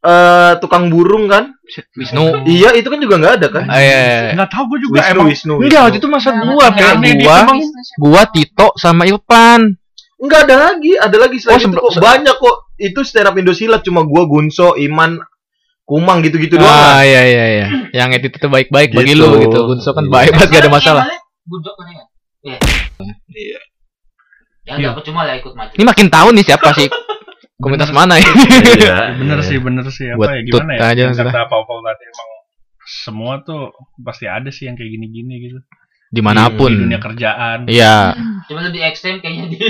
eh tukang burung kan? Wisnu. Iya, itu kan juga nggak ada kan? Eh, Nggak tahu gue juga Wisnu, emang. Wisnu. enggak waktu itu masa gua kayak gua, gua Tito sama Ilpan. Enggak ada lagi, ada lagi selain Oh, itu kok. Banyak kok. Itu stand up Indosilat cuma gua Gunso, Iman, Kumang gitu-gitu doang. Ah iya iya iya. Yang itu tuh baik-baik bagi Gitu. lu gitu. Gunso kan Iya. baik banget gak ada masalah. Gujok kan ya? Iya. Iya. Ya enggak percuma lah ikut maju. Ini makin tahu nih siapa sih komunitas mana ini. Iya, bener iya. sih bener sih apa Buat ya gimana ya aja kata apa tadi emang semua tuh pasti ada sih yang kayak gini-gini gitu di Di mana pun. dunia kerjaan Iya. Cuma lebih ekstrem kayaknya di.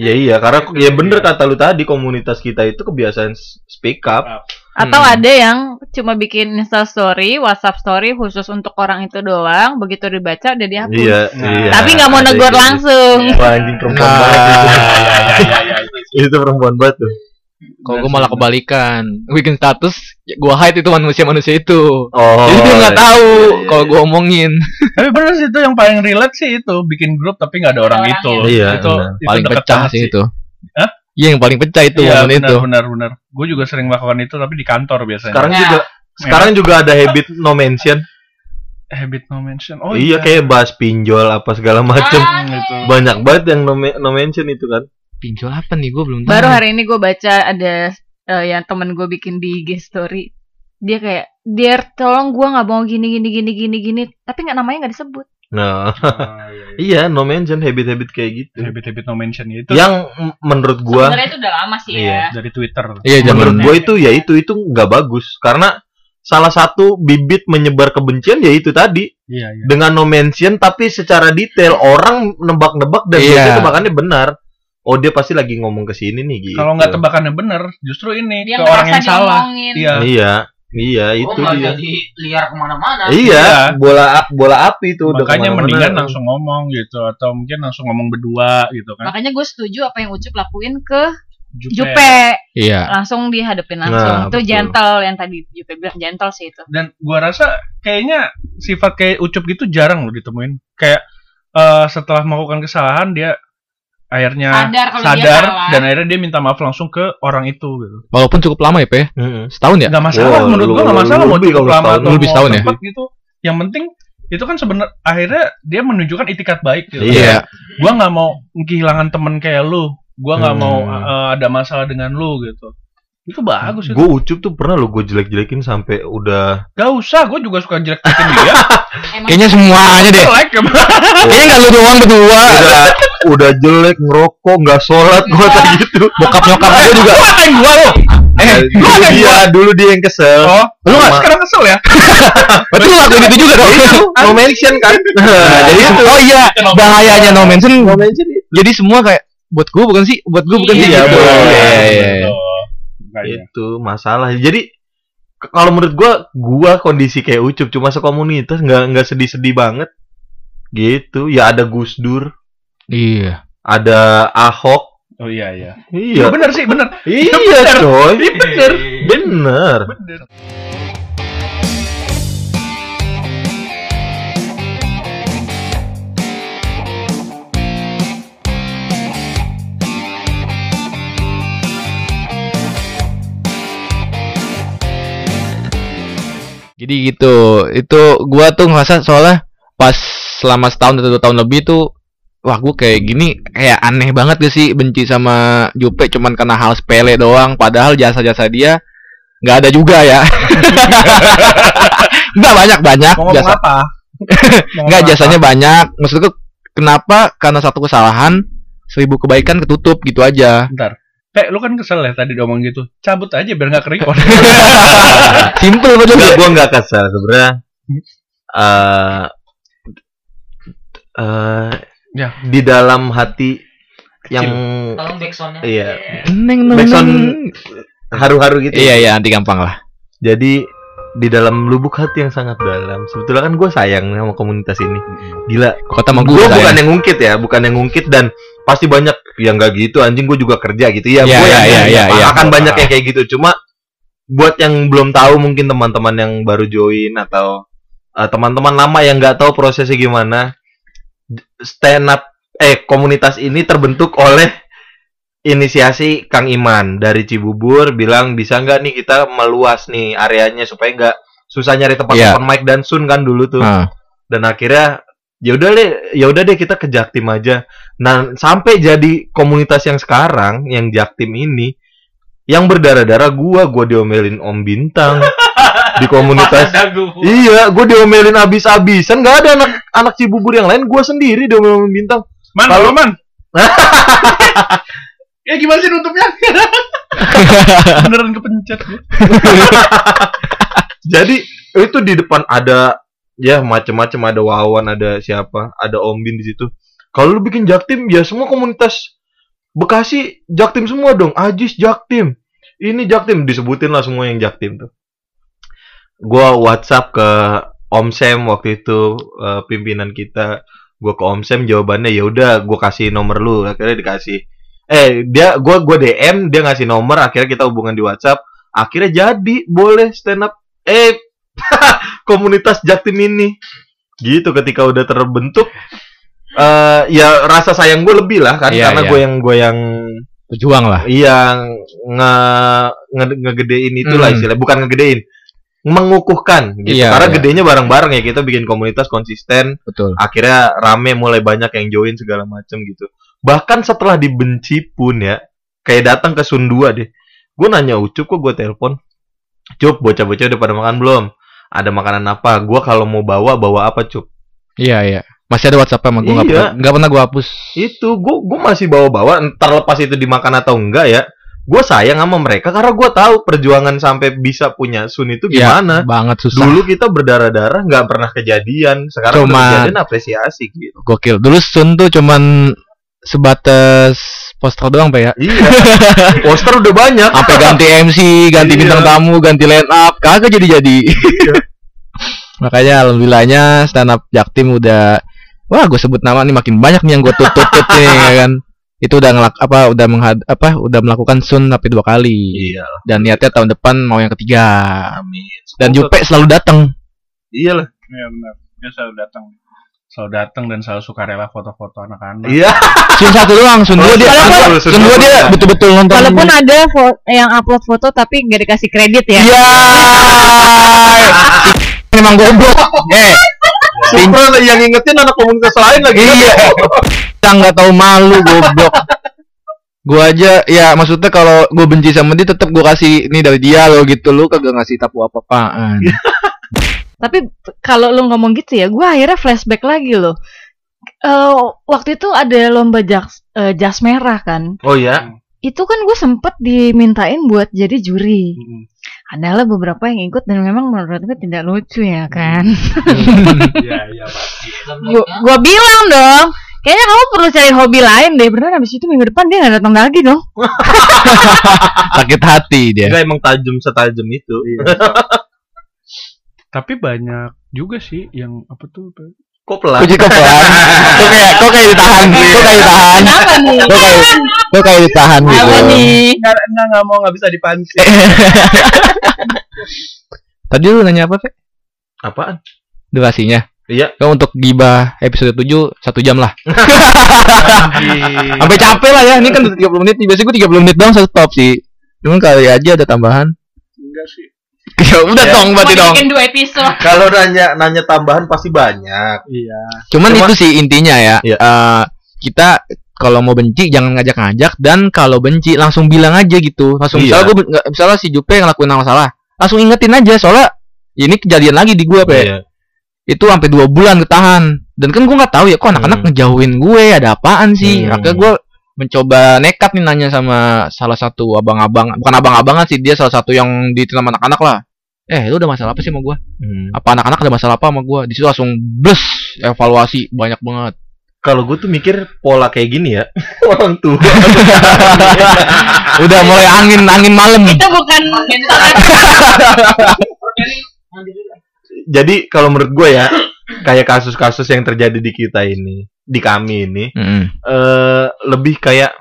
Iya iya, karena ya bener kata lu tadi komunitas kita itu kebiasaan speak up. Atau Hmm. ada yang cuma bikin Insta story, WhatsApp story khusus untuk orang itu doang, begitu dibaca udah dihapus. Iya, Nah, iya. Tapi nggak mau negor itu. langsung. Wah, anjing perempuan Nah. banget itu. ya ya ya ya itu itu perempuan banget tuh. Kalau gue malah kebalikan. Bikin status, ya gua hide itu manusia-manusia itu. Oh. Jadi dia nggak tahu iya, iya. kalau gua omongin. tapi bener sih itu yang paling relate sih itu bikin grup tapi nggak ada orang Orangnya. itu Iya, itu, paling pecah sih itu. Hah? Iya yang paling pecah itu iya benar itu. benar benar gue juga sering melakukan itu tapi di kantor biasanya Sekarang Ya. juga sekarang juga ada habit no mention. habit no mention oh iya, kayak bahas pinjol apa segala macem. Ah, Hmm, itu. Banyak banget yang no, no mention itu kan. Pinjol apa nih gue belum tahu. Baru hari ini gue baca ada eh, yang temen gue bikin di IG story. Dia kayak, Dear tolong gue nggak mau gini gini gini gini gini, tapi nggak namanya nggak disebut. Nah, Ah, iya, iya. iya no mention habit-habit kayak gitu. habit habit no mention ya, itu Yang menurut gua Sebenarnya itu udah lama sih Iya. ya. dari Twitter Iya zaman menurut gue itu ya itu itu nggak bagus karena salah satu bibit menyebar kebencian ya itu tadi iya iya dengan no mention tapi secara detail orang nebak-nebak dan Iya. biasanya tebakannya benar oh dia pasti lagi ngomong ke sini nih gitu kalau nggak tebakannya bener justru ini Dia ke orang yang salah iya iya iya Oh, itu dia jadi liar ke mana-mana. iya Iya. bola bola api itu udah makanya mendingan langsung ngomong gitu atau mungkin langsung ngomong berdua gitu kan Makanya gue setuju apa yang Ucup lakuin ke Jupe. Jupe. Iya. Langsung dihadapin langsung. Nah, itu betul. gentle yang tadi Jupe bilang gentle sih itu. dan gua rasa kayaknya sifat kayak ucup gitu jarang loh ditemuin kayak eh, setelah melakukan kesalahan dia akhirnya Sadar sadar dan akhirnya dia minta maaf langsung ke orang itu gitu Walaupun cukup lama ya, Pe. Mm-mm. Setahun ya? nggak masalah Wah, menurut gua nggak masalah mau lebih cukup lama setahun, atau lebih mau setahun ya? gitu yang penting itu kan sebenarnya akhirnya dia menunjukkan itikat baik gitu Iya. gua nggak mau kehilangan temen kayak lu gua nggak Hmm. mau eh, ada masalah dengan lu gitu itu bagus itu gue ucup tuh pernah lo gue jelek-jelekin sampai udah gak usah gua juga suka jelek-jelekin dia Kayaknya semuanya deh. jelek ya Kayaknya nggak lu doang berdua. udah udah jelek ngerokok nggak sholat gue tadi gitu Bokap nyokap gue juga. lu ngatain gua lo eh dulu dia dulu dia yang kesel oh lu nggak sekarang kesel ya Berarti lu lakuin itu juga dong. no mention kan Nah, jadi oh iya bahayanya no mention. no mention itu. Jadi semua kayak buat gue bukan sih, buat gue bukan sih. Iya, gitu. boleh. Iya, iya, iya. Makanya. itu masalah jadi kalau menurut gua gua kondisi kayak ucup cuma sekomunitas nggak nggak sedih-sedih banget gitu ya ada Gus Dur Iya. ada Ahok Oh iya iya. iya bener sih bener. iya bener. coy Iya, bener. bener Bener. Jadi gitu. Itu gua tuh ngerasa soalnya pas selama setahun atau dua tahun lebih tuh wah gua kayak gini kayak aneh banget gak sih benci sama Jupe cuman karena hal sepele doang padahal jasa-jasa dia nggak ada juga ya. Nggak banyak banyak Mau jasa. apa? Nggak jasanya banyak. Maksudku kenapa karena satu kesalahan seribu kebaikan ketutup gitu aja. apa? Bentar. Pe, lu kan kesel ya tadi ngomong gitu. Cabut aja biar nggak kerekod. Simple betul. Enggak, gua nggak kesel sebenarnya. eh eh Ya. di dalam hati yang Tolong backsoundnya. iya Neng neng Backsound haru-haru gitu. Iya iya anti gampang lah. Jadi di dalam lubuk hati yang sangat dalam, sebetulnya kan gue sayang sama komunitas ini. Gila, Kota sama gue bukan yang ngungkit ya, bukan yang ngungkit dan pasti banyak yang gak gitu. Anjing gue juga kerja gitu ya. Iya, gue yang iya, iya, iya. akan banyak yang kayak gitu. Cuma buat yang belum tahu mungkin teman-teman yang baru join atau eh, teman-teman lama yang nggak tahu prosesnya gimana, stand up eh komunitas ini terbentuk oleh inisiasi Kang Iman dari Cibubur bilang bisa nggak nih kita meluas nih areanya supaya nggak susah nyari tempat Iya. open mic dan sun kan dulu tuh Ah. dan akhirnya ya udah deh ya udah deh kita ke Jaktim aja. Nah sampai jadi komunitas yang sekarang yang Jaktim ini yang berdarah-darah gua gua diomelin Om Bintang di komunitas. Iya gua diomelin abis-abisan. Nggak ada anak anak Cibubur yang lain gua sendiri diomelin Om Bintang. Man, Kalau- man. ya gimana sih nutupnya? Beneran kepencet jadi itu di depan ada ya macem-macem ada Wawan ada siapa ada Om Bin di situ. Kalau lu bikin Jaktim ya semua komunitas Bekasi Jaktim semua dong. Ajis Jaktim ini Jaktim disebutin lah semua yang Jaktim tuh. Gua WhatsApp ke Om Sam waktu itu eh, pimpinan kita. Gua ke Om Sam jawabannya ya udah gua kasih nomor lu. Akhirnya dikasih. Eh dia gua gua DM dia ngasih nomor akhirnya kita hubungan di WhatsApp. Akhirnya jadi boleh stand up. Eh komunitas Jaktim ini gitu ketika udah terbentuk eh ya rasa sayang gue lebih lah kan Iya, karena iya. gue yang gue yang Pejuang lah. iya nge, nge ngegedein itulah Hmm. istilah bukan ngegedein mengukuhkan gitu Iya, karena iya. gedenya bareng-bareng ya kita bikin komunitas konsisten Betul. akhirnya rame mulai banyak yang join segala macem gitu bahkan setelah dibenci pun ya kayak datang ke Sundua deh gue nanya Ucup kok gue telepon Cup bocah-bocah udah pada makan belum ada makanan apa gue kalau mau bawa bawa apa Cup Iya iya. Masih ada WhatsApp sama gue nggak Iya. pernah nggak pernah gue hapus. itu gue gue masih bawa-bawa entar lepas itu dimakan atau enggak ya gue sayang sama mereka karena gue tahu perjuangan sampai bisa punya Sun itu Iya, gimana Banget susah. dulu kita berdarah-darah nggak pernah kejadian sekarang Cuma- kejadian apresiasi gitu Gokil. Dulu Sun tuh cuman sebatas poster doang pak ya. iya poster udah banyak Sampai ganti MC, ganti Iya. bintang tamu, ganti line up, kagak jadi-jadi. Makanya alhamdulillahnya stand up Jaktim udah wah gue sebut nama nih makin banyak nih yang gue tutut nih ya kan. Itu udah ngelak apa udah menghad apa udah melakukan sun sampai dua kali. iya Dan niatnya tahun depan mau yang ketiga. amin Dan Jupe selalu datang. iyalah Iya benar. Dia selalu datang. Selalu datang dan selalu suka rela foto-foto anak-anak. iya Sun satu doang, Sun dua dia. Sun dua dia betul-betul nonton. Walaupun ada yang upload foto tapi nggak dikasih kredit ya. Iya. Memang goblok. Eh, Supra yang ingetin anak komunitas lain lagi Iya. kita nggak tahu malu goblok. Gua aja ya maksudnya kalau gue benci sama dia tetap gue kasih ini dari dia lo gitu lu kagak ngasih tapu apa-apaan. Tapi kalau lu ngomong gitu ya, gue akhirnya flashback lagi loh. Eh, waktu itu ada lomba jas eh, jas merah kan. oh ya Itu kan gue sempet dimintain buat jadi juri. Mm. Adalah beberapa yang ikut dan memang menurut gue tidak lucu ya kan. Iya, iya, pasti. Gua, gua bilang dong, kayaknya kamu perlu cari hobi lain deh. Beneran habis itu minggu depan dia nggak datang lagi dong. Sakit hati dia. Enggak emang tajam setajam itu Tapi banyak juga sih yang apa tuh? apa? kok pelan Kuci kok pelan. Kok kayak kok kayak ditahan. Kok kayak ditahan. Kenapa nih? Kok kayak kok kayak ditahan gitu. Apa nih? Enggak, enggak, enggak mau enggak bisa dipancing. Tadi lu nanya apa, Fe? apaan Durasinya. iya Kan untuk gibah episode 7 satu jam lah. Sampai capek lah ya. Ini kan udah 30 menit. Biasanya gue 30 menit doang satu stop sih. Cuman kali aja ada tambahan. Enggak sih. ya udah Ya. dong berarti dong. dua episode. kalau nanya nanya tambahan pasti banyak Iya. Cuman Cuma- itu sih intinya ya. Iya. Eh, kita kalau mau benci jangan ngajak-ngajak dan kalau benci langsung bilang aja gitu. Langsung Iya. misalnya gue misalnya si Jupe ngelakuin hal salah, langsung ingetin aja soalnya ini kejadian lagi di gue, Pe. Iya. Itu sampai dua bulan ketahan. Dan kan gue nggak tahu ya kok anak-anak Hmm. ngejauhin gue, ada apaan sih? Hmm. Akhirnya gue mencoba nekat nih nanya sama salah satu abang-abang, bukan abang-abangan sih, dia salah satu yang di anak-anak lah. Eh, lu udah masalah apa sih sama gue? Hmm. Apa anak-anak ada masalah apa sama gue? Di situ langsung blus evaluasi banyak banget. kalau gue tuh mikir pola kayak gini ya orang tua Udah mulai angin angin malam. Itu bukan jadi kalau menurut gue ya kayak kasus-kasus yang terjadi di kita ini di kami ini Mm-mm. eh lebih kayak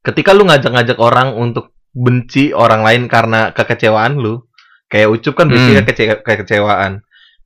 ketika lu ngajak-ngajak orang untuk benci orang lain karena kekecewaan lu kayak ucup kan biasanya Hmm. kece- kekecewaan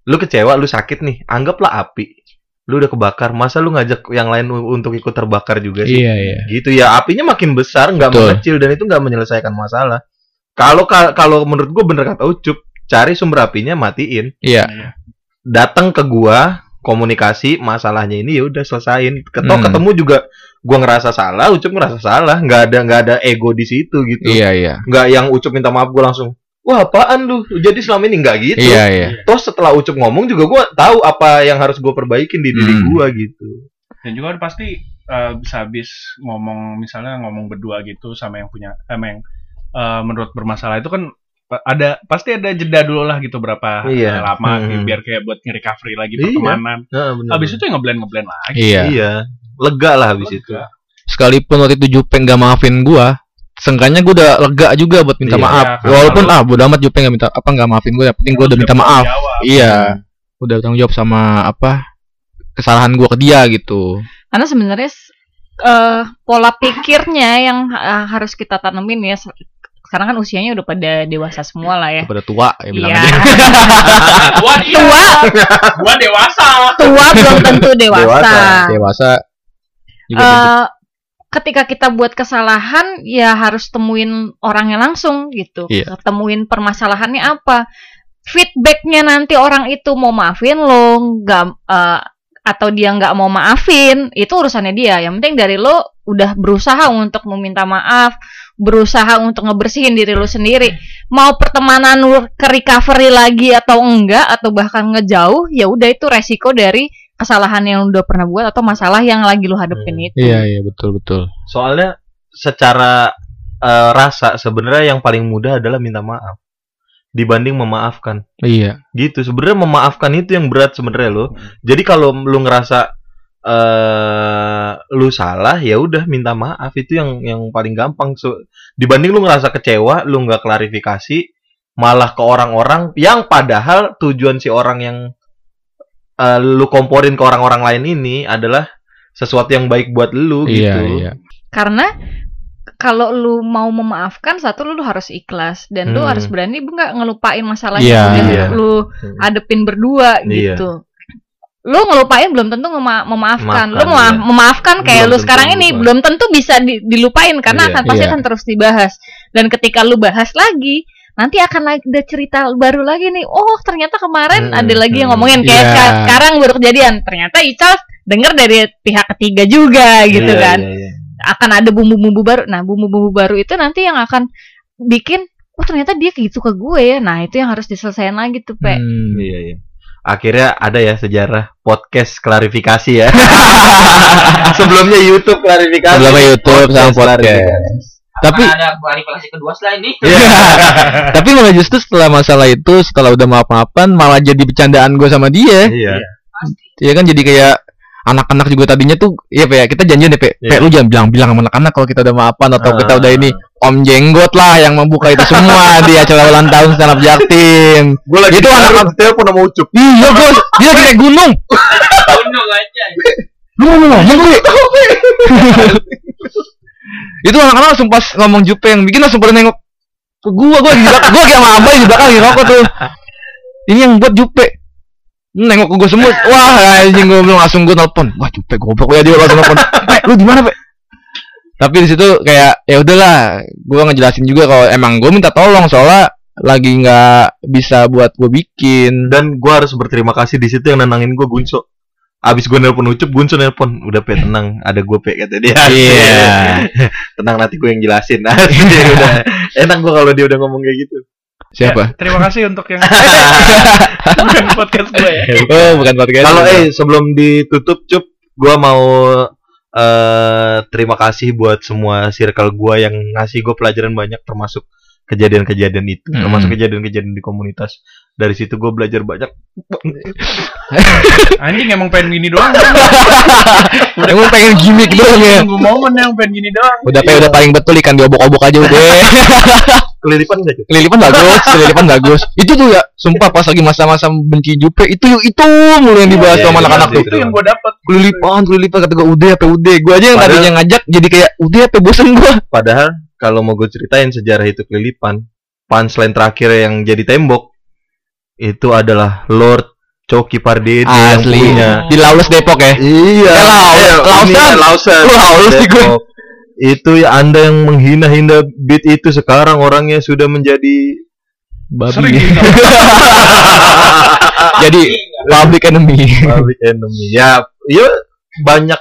lu kecewa lu sakit nih anggaplah api lu udah kebakar masa lu ngajak yang lain untuk ikut terbakar juga sih Iya iya. gitu ya apinya makin besar nggak mengecil dan itu nggak menyelesaikan masalah kalau ka- kalau menurut gue bener kata ucup cari sumber apinya matiin Iya. datang ke gua komunikasi masalahnya ini ya udah selesain ketok Hmm. ketemu juga gua ngerasa salah ucup ngerasa salah nggak ada nggak ada ego di situ gitu Iya iya. nggak yang ucup minta maaf gua langsung wah apaan lu jadi selama ini nggak gitu Iya iya. terus setelah ucup ngomong juga gua tahu apa yang harus gua perbaikin di diri Hmm. gua gitu Dan juga pasti eh, bisa habis ngomong misalnya ngomong berdua gitu sama yang punya sama yang eh, menurut bermasalah itu kan ada pasti ada jeda dulu lah gitu berapa Iya. lama Hmm. biar kayak buat nge-recovery lagi Iya. pertemanan. nah, bener. Habis itu ya ngeblend ngeblend lagi. Iya. iya lega lah habis itu Lega. Sekalipun waktu itu Jupeng gak maafin gua, seenggaknya gua udah lega juga buat minta Iya, maaf. karena Walaupun ah bodo amat Jupeng gak minta apa nggak maafin gua, yang penting gua udah minta maaf. jawab. Iya. Udah tanggung jawab sama apa kesalahan gua ke dia gitu. karena sebenarnya eh, pola pikirnya yang eh, harus kita tanemin ya. Se- Sekarang kan usianya udah pada dewasa semua lah ya. Pada tua ya bilang aja. Gua iya, Tua, gua dewasa. tua belum tentu dewasa. Dewasa. Dewasa juga bentuk- ketika kita buat kesalahan ya harus temuin orangnya langsung gitu. Iya. Temuin permasalahannya apa. Feedbacknya nanti orang itu mau maafin lo, nggak eh, atau dia nggak mau maafin, itu urusannya dia. Yang penting dari lo udah berusaha untuk meminta maaf, berusaha untuk ngebersihin diri lo sendiri. Mau pertemanan ke recovery lagi atau enggak atau bahkan ngejauh, ya udah itu resiko dari kesalahan yang lu udah pernah buat atau masalah yang lagi lu hadepin Hmm. itu. Iya iya betul betul. soalnya secara eh, rasa sebenarnya yang paling mudah adalah minta maaf dibanding memaafkan Iya. gitu sebenarnya memaafkan itu yang berat sebenarnya lo jadi kalau lu ngerasa eh lu salah ya udah minta maaf itu yang yang paling gampang so, dibanding lu ngerasa kecewa lu nggak klarifikasi malah ke orang-orang yang padahal tujuan si orang yang eh, lu komporin ke orang-orang lain ini adalah sesuatu yang baik buat lu Iya gitu iya. Karena kalau lu mau memaafkan satu lu harus ikhlas dan lu Hmm. harus berani nggak ngelupain masalah Iya, yang iya. lu Hmm. hadepin berdua Iya. gitu. Lu ngelupain belum tentu ngema- memaafkan. lu Maafkan, mema- iya. memaafkan kayak Belum lu sekarang ini lupa. belum tentu bisa di- dilupain karena Iya. akan pasti Iya. akan terus dibahas. Dan ketika lu bahas lagi nanti akan lagi- ada cerita baru lagi nih. Oh, ternyata kemarin Hmm, ada lagi yang hmm. ngomongin kayak Iya. seka- sekarang baru kejadian. Ternyata Ical denger dari pihak ketiga juga gitu Iya, kan iya, iya. akan ada bumbu-bumbu baru. Nah, bumbu-bumbu baru itu nanti yang akan bikin oh ternyata dia gitu ke gue ya. Nah, itu yang harus diselesaikan lagi tuh, Pe. Hmm. Iya, iya. Akhirnya ada ya sejarah podcast klarifikasi ya. Sebelumnya YouTube klarifikasi. Sebelumnya YouTube sama podcast. Tapi ada klarifikasi kedua selain ini? Iya. tapi malah justru setelah masalah itu setelah udah maaf-maafan malah jadi bercandaan gue sama dia. Iya. Iya kan jadi kayak anak-anak juga tadinya tuh ya Pe, ya kita janjian deh Pe, Pe, Iya. lu jangan bilang-bilang sama anak-anak kalau kita udah maafan atau kita Ah. udah ini Om Jenggot lah yang membuka itu semua di acara ulang tahun stand up Jaktim. Gue lagi Itu anak- anak telepon sama Ucup. Iya bos, dia naik gunung. Gunung aja. Lu mau ngomong Pe? Itu anak-anak langsung pas ngomong Jupeng, bikin langsung pada nengok ke gua, gua di belakang, gua sama Abai di belakang lagi rokok tuh. Ini yang buat Jupe. Nengok ke gua semut. Wah, anjing gua belum langsung gua telepon. Wah, Jupe goblok ya dia langsung telepon. Lu di mana, Pe? Tapi di situ kayak ya udahlah, gua ngejelasin juga kalau emang gua minta tolong soalnya lagi nggak bisa buat gua bikin. Dan gue harus berterima kasih di situ yang nenangin gue Gunso. Abis gue nelpon Ucup, Gunso nelpon. Udah pe tenang, ada gue pe kata dia. Iya. tenang nanti gue yang jelasin. Udah. Enak gue kalau dia udah ngomong kayak gitu. Siapa? Ya, terima kasih untuk yang bukan podcast gue ya. Oh, bukan podcast. Kalau eh sebelum ditutup Cup, gua mau eh terima kasih buat semua circle gua yang ngasih gue pelajaran banyak termasuk kejadian-kejadian itu, Mm. termasuk kejadian-kejadian di komunitas. Dari situ gue belajar banyak Anjing emang pengen gini doang. Emang pengen gimmick doang ya. Tunggu momen yang pengen gini doang. Udah kayak udah paling betul ikan diobok-obok aja udah. kelilipan gak? Kelilipan bagus, kelilipan bagus. Itu tuh ya, sumpah pas lagi masa-masa benci Jupe itu itu mulu yang dibahas Iya, sama iya, anak-anak iya, tuh. Itu yang gue dapat. Kelilipan, kelilipan kata gue udah apa udah. Gue aja yang Padahal- tadinya ngajak jadi kayak udah apa bosen gue. padahal kalau mau gue ceritain sejarah itu kelilipan punchline terakhir yang jadi tembok itu adalah Lord Coki Pardede yang punya Di Lawless Depok ya. Iya, Eh, Lau- iya, Lausan. ya, Lausan. Laus sih gue. Itu ya Anda yang menghina-hina beat itu sekarang orangnya sudah menjadi Babi. jadi public enemy. public enemy. Ya, iya banyak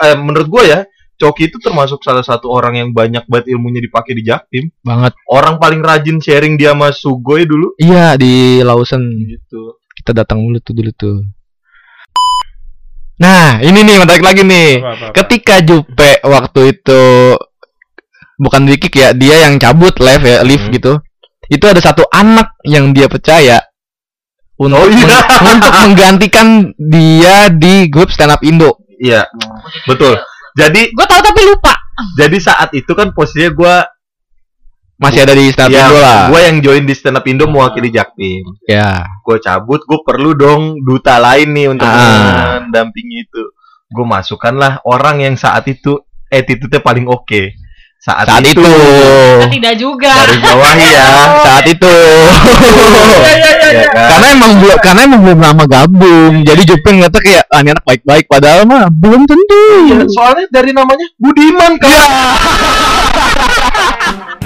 eh, menurut gue ya, Coki itu termasuk salah satu orang yang banyak banget ilmunya dipakai di Jaktim. Banget. Orang paling rajin sharing dia sama Sugoi dulu Iya di Lawson gitu. kita datang dulu tuh dulu tuh. Nah ini nih menarik lagi nih. Apa, apa, apa. Ketika Jupe waktu itu bukan di kick ya, dia yang cabut live ya, live Hmm. gitu. Itu ada satu anak yang dia percaya untuk Oh, iya. meng- untuk menggantikan dia di grup stand up Indo. Iya, betul. Jadi Gue tahu tapi lupa. jadi saat itu kan posisinya gue Masih ada di stand up ya, Indo lah. gue yang join di stand up Indo mewakili Jaktim. Ya. Gue cabut, gue perlu dong duta lain nih untuk Ah. mendampingi itu. Gue masukkanlah orang yang saat itu attitude-nya paling oke saat, saat itu, itu. Tidak juga. Dari bawah ya oh. saat itu. Ya, ya, ya, kan? Karena emang belum karena emang belum lama gabung. Iya. Jadi Jupin ngata kayak ah, anak baik-baik padahal mah belum tentu. Ya, soalnya dari namanya Budiman kan.